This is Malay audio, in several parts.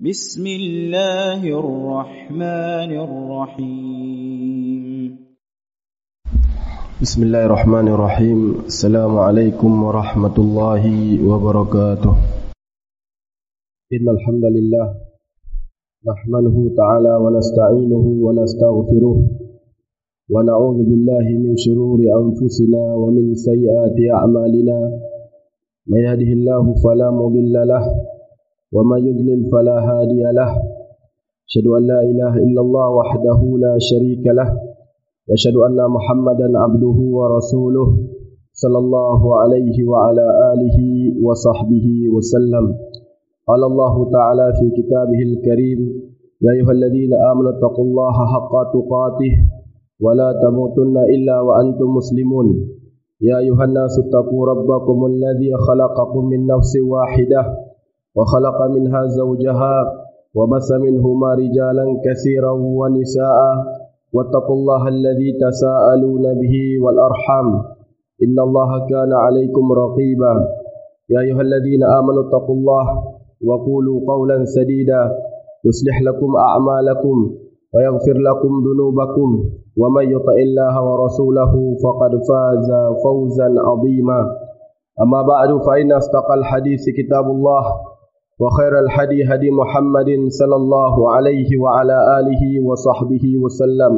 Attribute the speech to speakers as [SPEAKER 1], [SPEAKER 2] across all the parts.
[SPEAKER 1] بسم الله الرحمن الرحيم.
[SPEAKER 2] بسم الله الرحمن الرحيم. السلام عليكم ورحمة الله وبركاته. إن الحمد لله نحمده تعالى ونستعينه ونستغفره ونعوذ بالله من شرور أنفسنا ومن سيئات أعمالنا. من يهده الله فلا مضل له ومن يضلل فلا هادي له. أشهد أن لا إله إلا الله وحده لا شريك له. وأشهد أن محمدا عبده ورسوله صلى الله عليه وعلى آله وصحبه وسلم. قال الله تعالى في كتابه الكريم يا أيها الذين آمنوا اتقوا الله حق تقاته ولا تموتن إلا وأنتم مسلمون. يا أيها الناس اتقوا ربكم الذي خلقكم من نفس واحدة وخلق منها زوجها وبث منهما رجالا كثيرا ونساء واتقوا الله الذي تساءلون به والأرحام إن الله كان عليكم رقيبا يا أيها الذين آمنوا اتقوا الله وقولوا قولا سديدا يصلح لكم أعمالكم ويغفر لكم ذنوبكم ومن يطع الله ورسوله فقد فاز فوزا عظيما أما بعد فإن أصدق الحديث كتاب الله وخير الحدي هدي محمد صلى الله عليه وعلى آله وصحبه وسلم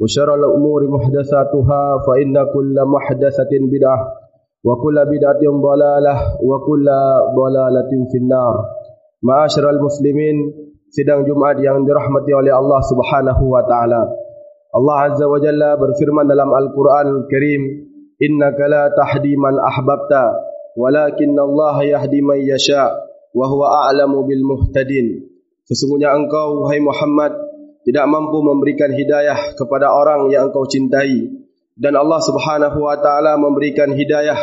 [SPEAKER 2] وشر الأمور محدثاتها فإن كل محدثة بدعة وكل بدعة ضلالة وكل ضلالة في النار معاشر المسلمين sidang Jumat yang dirahmati oleh Allah Subhanahu wa taala. Allah Azza wa Jalla berfirman dalam Al-Qur'an Al-Karim, "Innaka la tahdi man ahbabta, walakin Allah yahdi man yasha, Wa huwa a'lamu bil muhtadin." Sesungguhnya engkau wahai Muhammad tidak mampu memberikan hidayah kepada orang yang engkau cintai dan Allah Subhanahu wa taala memberikan hidayah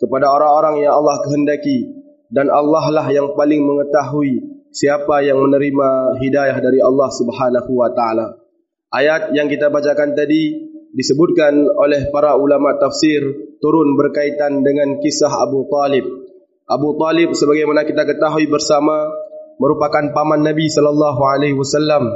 [SPEAKER 2] kepada orang-orang yang Allah kehendaki dan Allah lah yang paling mengetahui siapa yang menerima hidayah dari Allah Subhanahu wa taala. Ayat yang kita bacakan tadi disebutkan oleh para ulama tafsir turun berkaitan dengan kisah Abu Talib. Abu Talib sebagaimana kita ketahui bersama merupakan paman Nabi sallallahu alaihi wasallam.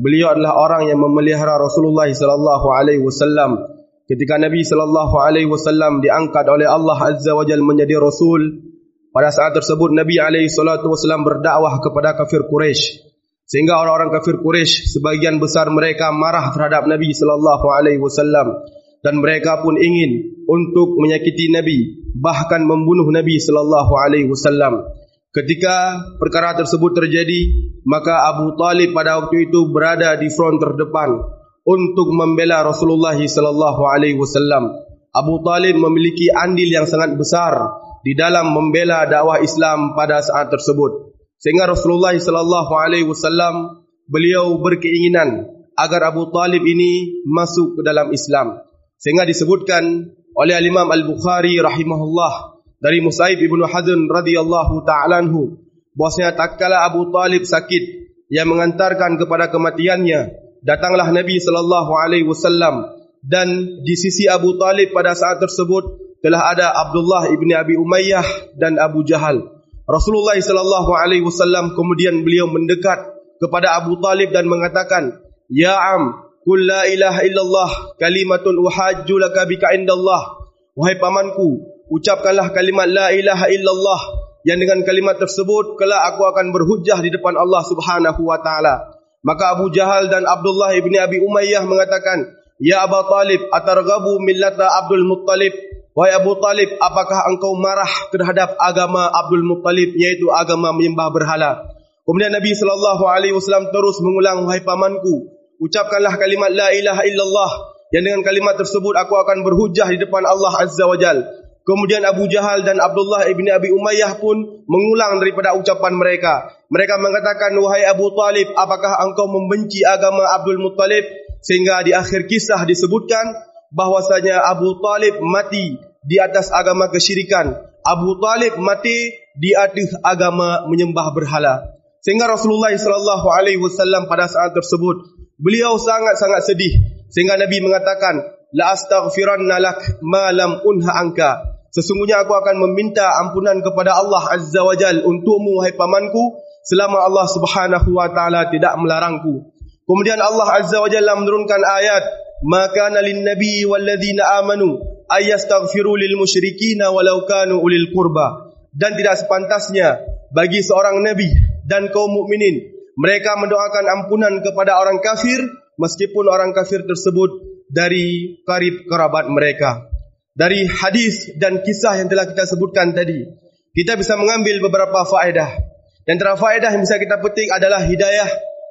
[SPEAKER 2] Beliau adalah orang yang memelihara Rasulullah sallallahu alaihi wasallam. Ketika Nabi sallallahu alaihi wasallam diangkat oleh Allah Azza wa Jalla menjadi rasul, pada saat tersebut Nabi alaihi salatu wasallam berdakwah kepada kafir Quraisy. Sehingga orang-orang kafir Quraisy sebagian besar mereka marah terhadap Nabi sallallahu alaihi wasallam dan mereka pun ingin untuk menyakiti Nabi bahkan membunuh Nabi sallallahu alaihi wasallam. Ketika perkara tersebut terjadi, maka Abu Talib pada waktu itu berada di front terdepan untuk membela Rasulullah sallallahu alaihi wasallam. Abu Talib memiliki andil yang sangat besar di dalam membela dakwah Islam pada saat tersebut. Sehingga Rasulullah sallallahu alaihi wasallam beliau berkeinginan agar Abu Talib ini masuk ke dalam Islam. Sehingga disebutkan oleh Imam Al-Bukhari rahimahullah dari Musaib ibnu Hazm radhiyallahu taala anhu bahwasanya tatkala Abu Talib sakit yang mengantarkan kepada kematiannya datanglah Nabi sallallahu alaihi wasallam dan di sisi Abu Talib pada saat tersebut telah ada Abdullah ibni Abi Umayyah dan Abu Jahal. Rasulullah sallallahu alaihi wasallam kemudian beliau mendekat kepada Abu Talib dan mengatakan, "Ya am, qul la ilaha illallah kalimatun uhajju laka bika indallah." Wahai pamanku, ucapkanlah kalimat la ilaha illallah yang dengan kalimat tersebut kelak aku akan berhujjah di depan Allah Subhanahu wa taala. Maka Abu Jahal dan Abdullah ibni Abi Umayyah mengatakan, "Ya Abu Talib, atarghabu millata Abdul Muttalib?" Wahai Abu Talib, apakah engkau marah terhadap agama Abdul Muttalib yaitu agama menyembah berhala? Kemudian Nabi sallallahu alaihi wasallam terus mengulang wahai pamanku, ucapkanlah kalimat la ilaha illallah yang dengan kalimat tersebut aku akan berhujjah di depan Allah Azza wa Jal. Kemudian Abu Jahal dan Abdullah ibni Abi Umayyah pun mengulang daripada ucapan mereka. Mereka mengatakan, wahai Abu Talib, apakah engkau membenci agama Abdul Muttalib? Sehingga di akhir kisah disebutkan, bahwasanya Abu Talib mati di atas agama kesyirikan. Abu Talib mati di atas agama menyembah berhala. Sehingga Rasulullah sallallahu alaihi wasallam pada saat tersebut beliau sangat-sangat sedih sehingga Nabi mengatakan la astaghfiranna lak ma lam unha anka. Sesungguhnya aku akan meminta ampunan kepada Allah Azza wa Jal untukmu wahai pamanku selama Allah Subhanahu wa taala tidak melarangku. Kemudian Allah Azza wa Jalla menurunkan ayat, "Maka lin nabi wal ladzina amanu ayastaghfiru lil musyrikin walau kanu ulil qurba." Dan tidak sepantasnya bagi seorang nabi dan kaum mukminin mereka mendoakan ampunan kepada orang kafir meskipun orang kafir tersebut dari karib kerabat mereka. Dari hadis dan kisah yang telah kita sebutkan tadi, kita bisa mengambil beberapa faedah. Dan antara faedah yang bisa kita petik adalah hidayah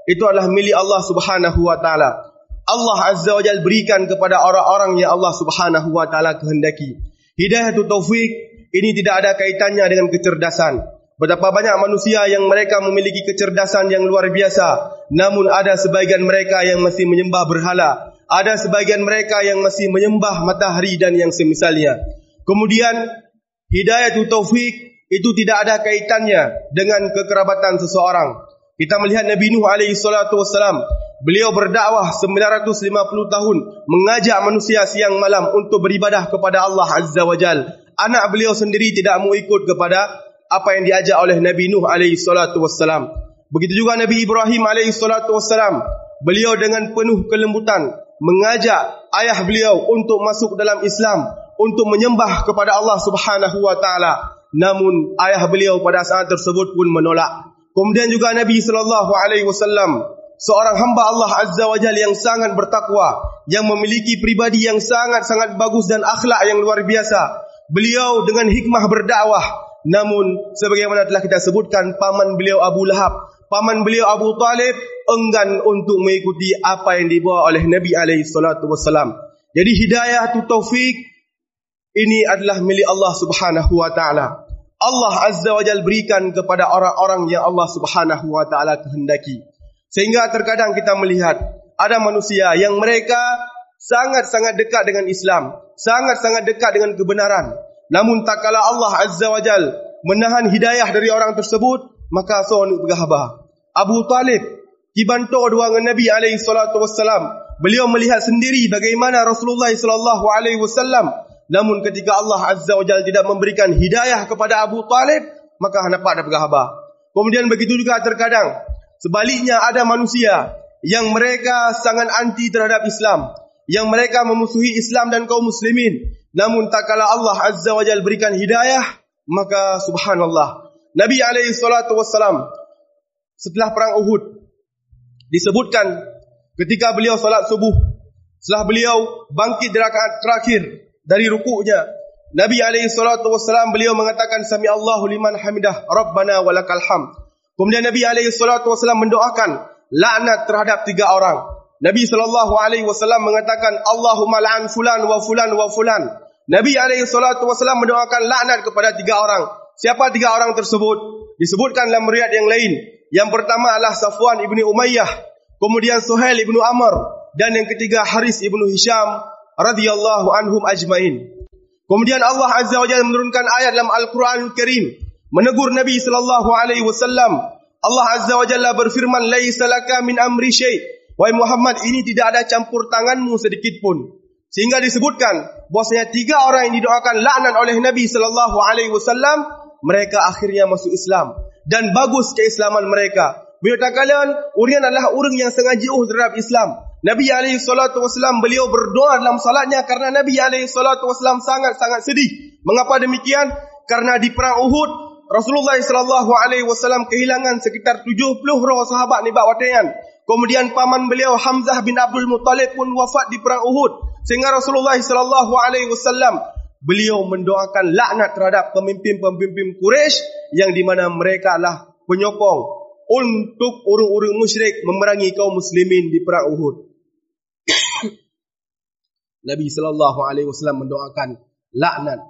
[SPEAKER 2] itu adalah milik Allah Subhanahu wa taala. Allah Azza wa Jalla berikan kepada orang-orang yang Allah Subhanahu wa taala kehendaki. Hidayah itu taufik ini tidak ada kaitannya dengan kecerdasan. Betapa banyak manusia yang mereka memiliki kecerdasan yang luar biasa, namun ada sebagian mereka yang masih menyembah berhala. Ada sebagian mereka yang masih menyembah matahari dan yang semisalnya. Kemudian hidayah itu taufik itu tidak ada kaitannya dengan kekerabatan seseorang. Kita melihat Nabi Nuh alaihi salatu wasalam, beliau berdakwah 950 tahun mengajak manusia siang malam untuk beribadah kepada Allah Azza wa Jal. Anak beliau sendiri tidak mau ikut kepada apa yang diajak oleh Nabi Nuh alaihi salatu wasalam. Begitu juga Nabi Ibrahim alaihi salatu wasalam, beliau dengan penuh kelembutan mengajak ayah beliau untuk masuk dalam Islam, untuk menyembah kepada Allah Subhanahu wa taala. Namun ayah beliau pada saat tersebut pun menolak. Kemudian juga Nabi sallallahu alaihi wasallam seorang hamba Allah Azza wa Jalla yang sangat bertakwa, yang memiliki pribadi yang sangat-sangat bagus dan akhlak yang luar biasa. Beliau dengan hikmah berdakwah, namun sebagaimana telah kita sebutkan paman beliau Abu Lahab, paman beliau Abu Talib enggan untuk mengikuti apa yang dibawa oleh Nabi alaihi salatu wasallam. Jadi hidayah tu taufik ini adalah milik Allah Subhanahu wa taala. Allah Azza wa Jal berikan kepada orang-orang yang Allah Subhanahu wa taala kehendaki. Sehingga terkadang kita melihat ada manusia yang mereka sangat-sangat dekat dengan Islam, sangat-sangat dekat dengan kebenaran. Namun tak kala Allah Azza wa Jal menahan hidayah dari orang tersebut, maka seorang bergahabah. Abu Talib dibantu dua dengan Nabi wassalam. Beliau melihat sendiri bagaimana Rasulullah wasallam Namun ketika Allah Azza wa Jalla tidak memberikan hidayah kepada Abu Talib, maka nampak ada pergahabah. Kemudian begitu juga terkadang, sebaliknya ada manusia yang mereka sangat anti terhadap Islam, yang mereka memusuhi Islam dan kaum muslimin. Namun tak kala Allah Azza wa Jalla berikan hidayah, maka subhanallah. Nabi alaihi salatu wassalam setelah perang Uhud disebutkan ketika beliau salat subuh, setelah beliau bangkit di rakaat terakhir, dari rukuknya Nabi alaihi salatu wasallam beliau mengatakan sami Allahu liman hamidah rabbana walakal hamd kemudian Nabi alaihi salatu wasallam mendoakan laknat terhadap tiga orang Nabi sallallahu alaihi wasallam mengatakan Allahumma la'an fulan wa fulan wa fulan Nabi alaihi salatu wasallam mendoakan laknat kepada tiga orang siapa tiga orang tersebut disebutkan dalam riwayat yang lain yang pertama adalah Safwan ibni Umayyah kemudian Suhail ibnu Amr dan yang ketiga Haris ibnu Hisham radhiyallahu anhum ajmain. Kemudian Allah Azza wa Jalla menurunkan ayat dalam Al-Quranul Karim menegur Nabi sallallahu alaihi wasallam. Allah Azza wa Jalla berfirman, "Laisa laka min amri syai." Wahai Muhammad, ini tidak ada campur tanganmu sedikit pun. Sehingga disebutkan bahwasanya tiga orang yang didoakan laknat oleh Nabi sallallahu alaihi wasallam, mereka akhirnya masuk Islam dan bagus keislaman mereka. Bila tak kalian, orang adalah orang yang sengaja jauh terhadap Islam. Nabi alaihi salatu wasallam beliau berdoa dalam salatnya karena Nabi alaihi salatu wasallam sangat-sangat sedih. Mengapa demikian? Karena di perang Uhud Rasulullah sallallahu alaihi wasallam kehilangan sekitar 70 roh sahabat ni watian. Kemudian paman beliau Hamzah bin Abdul Muttalib pun wafat di perang Uhud. Sehingga Rasulullah sallallahu alaihi wasallam beliau mendoakan laknat terhadap pemimpin-pemimpin Quraisy yang di mana mereka adalah penyokong untuk orang-orang musyrik memerangi kaum muslimin di perang Uhud. Nabi sallallahu alaihi wasallam mendoakan laknat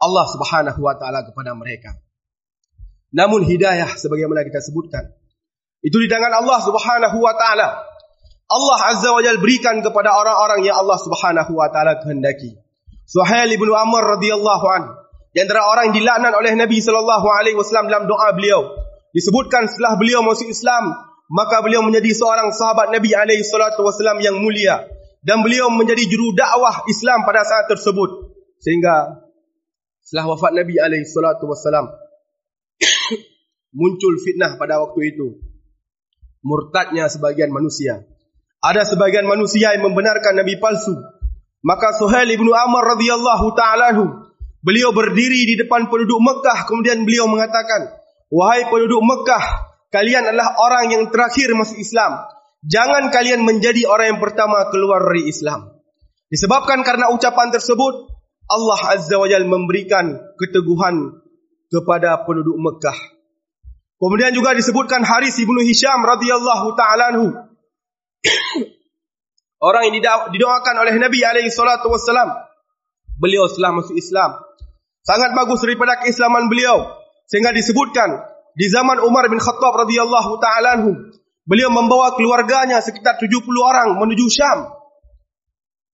[SPEAKER 2] Allah Subhanahu wa taala kepada mereka. Namun hidayah sebagaimana kita sebutkan itu di tangan Allah Subhanahu wa taala. Allah Azza wa Jalla berikan kepada orang-orang yang Allah Subhanahu wa taala kehendaki. Suhail bin Amr radhiyallahu an di antara orang yang dilaknat oleh Nabi sallallahu alaihi wasallam dalam doa beliau disebutkan setelah beliau masuk Islam maka beliau menjadi seorang sahabat Nabi alaihi salatu wasallam yang mulia dan beliau menjadi juru dakwah Islam pada saat tersebut sehingga setelah wafat Nabi alaihi salatu wasalam muncul fitnah pada waktu itu. Murtadnya sebagian manusia. Ada sebagian manusia yang membenarkan nabi palsu. Maka Suhail ibnu Amr radhiyallahu taala beliau berdiri di depan penduduk Mekah kemudian beliau mengatakan, "Wahai penduduk Mekah, kalian adalah orang yang terakhir masuk Islam. Jangan kalian menjadi orang yang pertama keluar dari Islam." Disebabkan karena ucapan tersebut, Allah Azza wa Jalla memberikan keteguhan kepada penduduk Mekah. Kemudian juga disebutkan Haris ibnu Hisham radhiyallahu taala Orang yang didoakan oleh Nabi alaihi salatu wasallam. Beliau setelah masuk Islam. Sangat bagus daripada keislaman beliau. Sehingga disebutkan di zaman Umar bin Khattab radhiyallahu taala beliau membawa keluarganya sekitar 70 orang menuju Syam.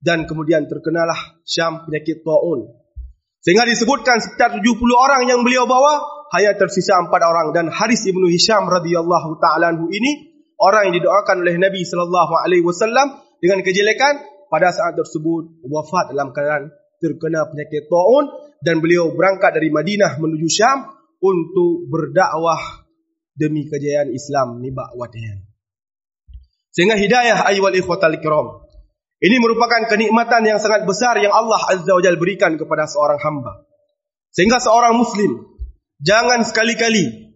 [SPEAKER 2] Dan kemudian terkenalah Syam penyakit taun. Sehingga disebutkan sekitar 70 orang yang beliau bawa hanya tersisa 4 orang dan Haris ibnu Hisham radhiyallahu taala ini orang yang didoakan oleh Nabi sallallahu alaihi wasallam dengan kejelekan pada saat tersebut wafat dalam keadaan terkena penyakit taun dan beliau berangkat dari Madinah menuju Syam untuk berdakwah demi kejayaan Islam nibak wadian. Sehingga hidayah ayyuhal ikhwatal kiram. Ini merupakan kenikmatan yang sangat besar yang Allah Azza wa berikan kepada seorang hamba. Sehingga seorang muslim jangan sekali-kali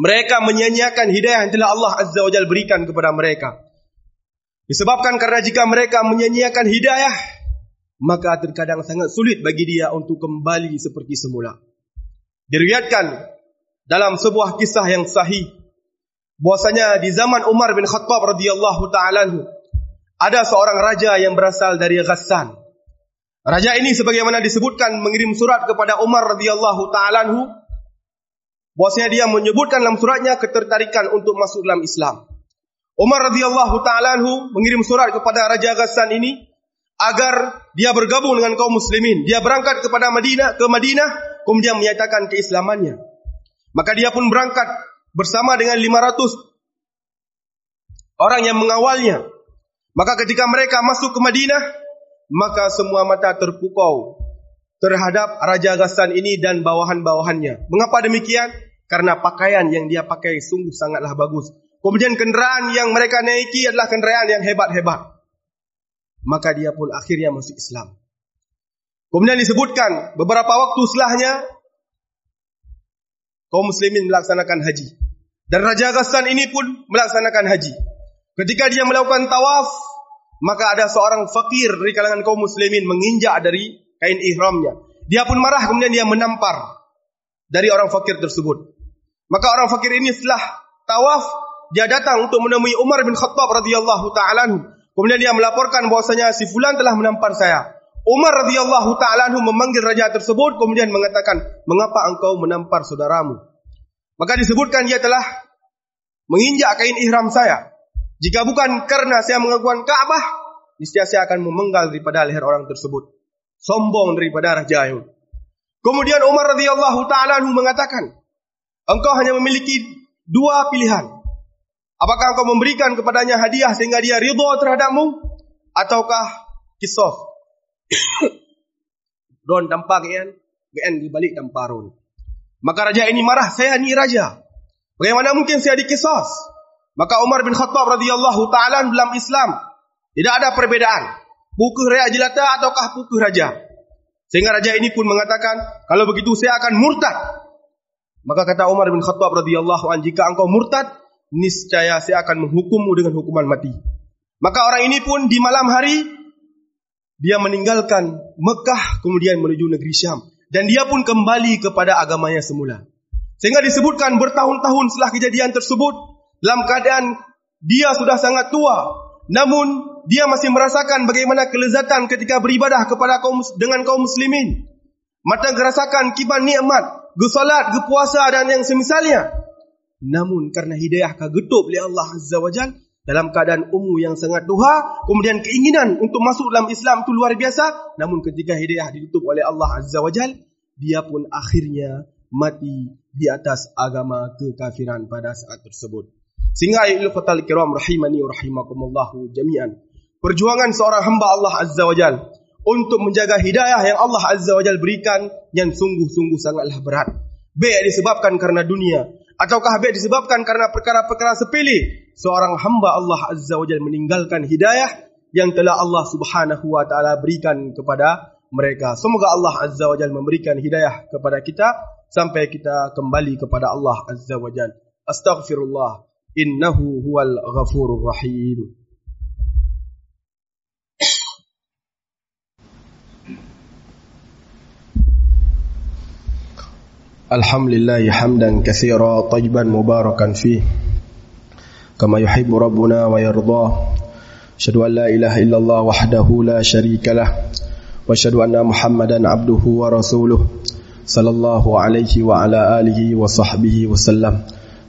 [SPEAKER 2] mereka menyanyiakan hidayah yang telah Allah Azza wa Jal berikan kepada mereka. Disebabkan karena jika mereka menyanyiakan hidayah, maka terkadang sangat sulit bagi dia untuk kembali seperti semula. Diriwayatkan dalam sebuah kisah yang sahih bahwasanya di zaman Umar bin Khattab radhiyallahu taala ada seorang raja yang berasal dari Ghassan. Raja ini sebagaimana disebutkan mengirim surat kepada Umar radhiyallahu taala Bahwasanya dia menyebutkan dalam suratnya ketertarikan untuk masuk dalam Islam. Umar radhiyallahu taala mengirim surat kepada Raja Ghassan ini agar dia bergabung dengan kaum muslimin. Dia berangkat kepada Madinah ke Madinah kemudian menyatakan keislamannya. Maka dia pun berangkat bersama dengan 500 orang yang mengawalnya. Maka ketika mereka masuk ke Madinah, maka semua mata terpukau terhadap Raja Ghassan ini dan bawahan-bawahannya. Mengapa demikian? Karena pakaian yang dia pakai sungguh sangatlah bagus. Kemudian kenderaan yang mereka naiki adalah kenderaan yang hebat-hebat. Maka dia pun akhirnya masuk Islam. Kemudian disebutkan beberapa waktu setelahnya kaum muslimin melaksanakan haji. Dan Raja Ghassan ini pun melaksanakan haji. Ketika dia melakukan tawaf, maka ada seorang fakir dari kalangan kaum muslimin menginjak dari kain ihramnya. Dia pun marah kemudian dia menampar dari orang fakir tersebut. Maka orang fakir ini setelah tawaf dia datang untuk menemui Umar bin Khattab radhiyallahu taala Kemudian dia melaporkan bahwasanya si fulan telah menampar saya. Umar radhiyallahu taala memanggil raja tersebut kemudian mengatakan, "Mengapa engkau menampar saudaramu?" Maka disebutkan dia telah menginjak kain ihram saya. Jika bukan karena saya mengagungkan Ka'bah, niscaya saya akan memenggal daripada leher orang tersebut sombong daripada raja itu. Kemudian Umar radhiyallahu taala mengatakan, engkau hanya memiliki dua pilihan. Apakah engkau memberikan kepadanya hadiah sehingga dia ridha terhadapmu ataukah kisos? Don tampak kan? Kan di balik tamparun. Maka raja ini marah, saya ni raja. Bagaimana mungkin saya dikisos? Maka Umar bin Khattab radhiyallahu taala dalam Islam tidak ada perbedaan pukul raja jelata ataukah pukul raja. Sehingga raja ini pun mengatakan, kalau begitu saya akan murtad. Maka kata Umar bin Khattab radhiyallahu an, jika engkau murtad, niscaya saya akan menghukummu dengan hukuman mati. Maka orang ini pun di malam hari dia meninggalkan Mekah kemudian menuju negeri Syam dan dia pun kembali kepada agamanya semula. Sehingga disebutkan bertahun-tahun setelah kejadian tersebut dalam keadaan dia sudah sangat tua namun dia masih merasakan bagaimana kelezatan ketika beribadah kepada kaum dengan kaum muslimin. Mata merasakan kiban nikmat, gesolat, gepuasa dan yang semisalnya. Namun karena hidayah kagetup oleh Allah Azza wa Jal, dalam keadaan umur yang sangat duha, kemudian keinginan untuk masuk dalam Islam itu luar biasa. Namun ketika hidayah ditutup oleh Allah Azza wa Jal, dia pun akhirnya mati di atas agama kekafiran pada saat tersebut. Sehingga ayat fatal kiram rahimani rahimakumullahu jami'an. Perjuangan seorang hamba Allah Azza wa Jal untuk menjaga hidayah yang Allah Azza wa Jal berikan yang sungguh-sungguh sangatlah berat. Baik disebabkan karena dunia Ataukah habis disebabkan karena perkara-perkara sepele seorang hamba Allah Azza wa Jalla meninggalkan hidayah yang telah Allah Subhanahu wa taala berikan kepada mereka. Semoga Allah Azza wa Jalla memberikan hidayah kepada kita sampai kita kembali kepada Allah Azza wa Jalla. Astaghfirullah innahu huwal ghafurur rahim. Alhamdulillah hamdan katsira tajban mubarakan fi kama yuhibbu rabbuna wa yarda. Syadu la ilaha illallah wahdahu la syarikalah wa syadu anna muhammadan abduhu wa rasuluh. Sallallahu alaihi wa ala alihi wa sahbihi wasallam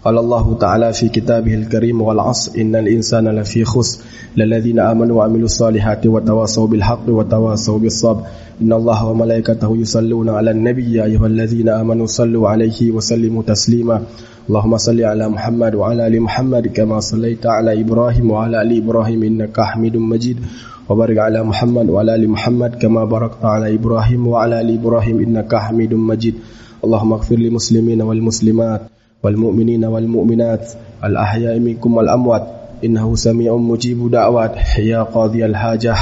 [SPEAKER 2] قال الله تعالى في كتابه الكريم والعصر إن الإنسان لفي خسر. للذين آمنوا وعملوا الصالحات وتواصوا بالحق وتواصوا بالصبر. إن الله وملائكته يصلون على النبي يا أيها الذين آمنوا صلوا عليه وسلموا تسليما. اللهم صل على محمد وعلى آل محمد كما صليت على إبراهيم وعلى آل إبراهيم إنك حميد مجيد. وبارك على محمد وعلى آل محمد كما باركت على إبراهيم وعلى آل إبراهيم إنك حميد مجيد. اللهم اغفر للمسلمين والمسلمات. والمؤمنين والمؤمنات الأحياء منكم والأموات إنه سميع مجيب دعوات يا قاضي الحاجة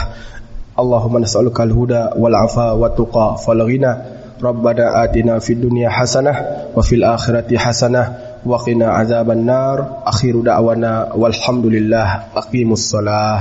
[SPEAKER 2] اللهم نسألك الهدى والعفاء والتقى فالغنى ربنا آتنا في الدنيا حسنة وفي الآخرة حسنة وقنا عذاب النار أخير دعوانا والحمد لله أقيموا الصلاة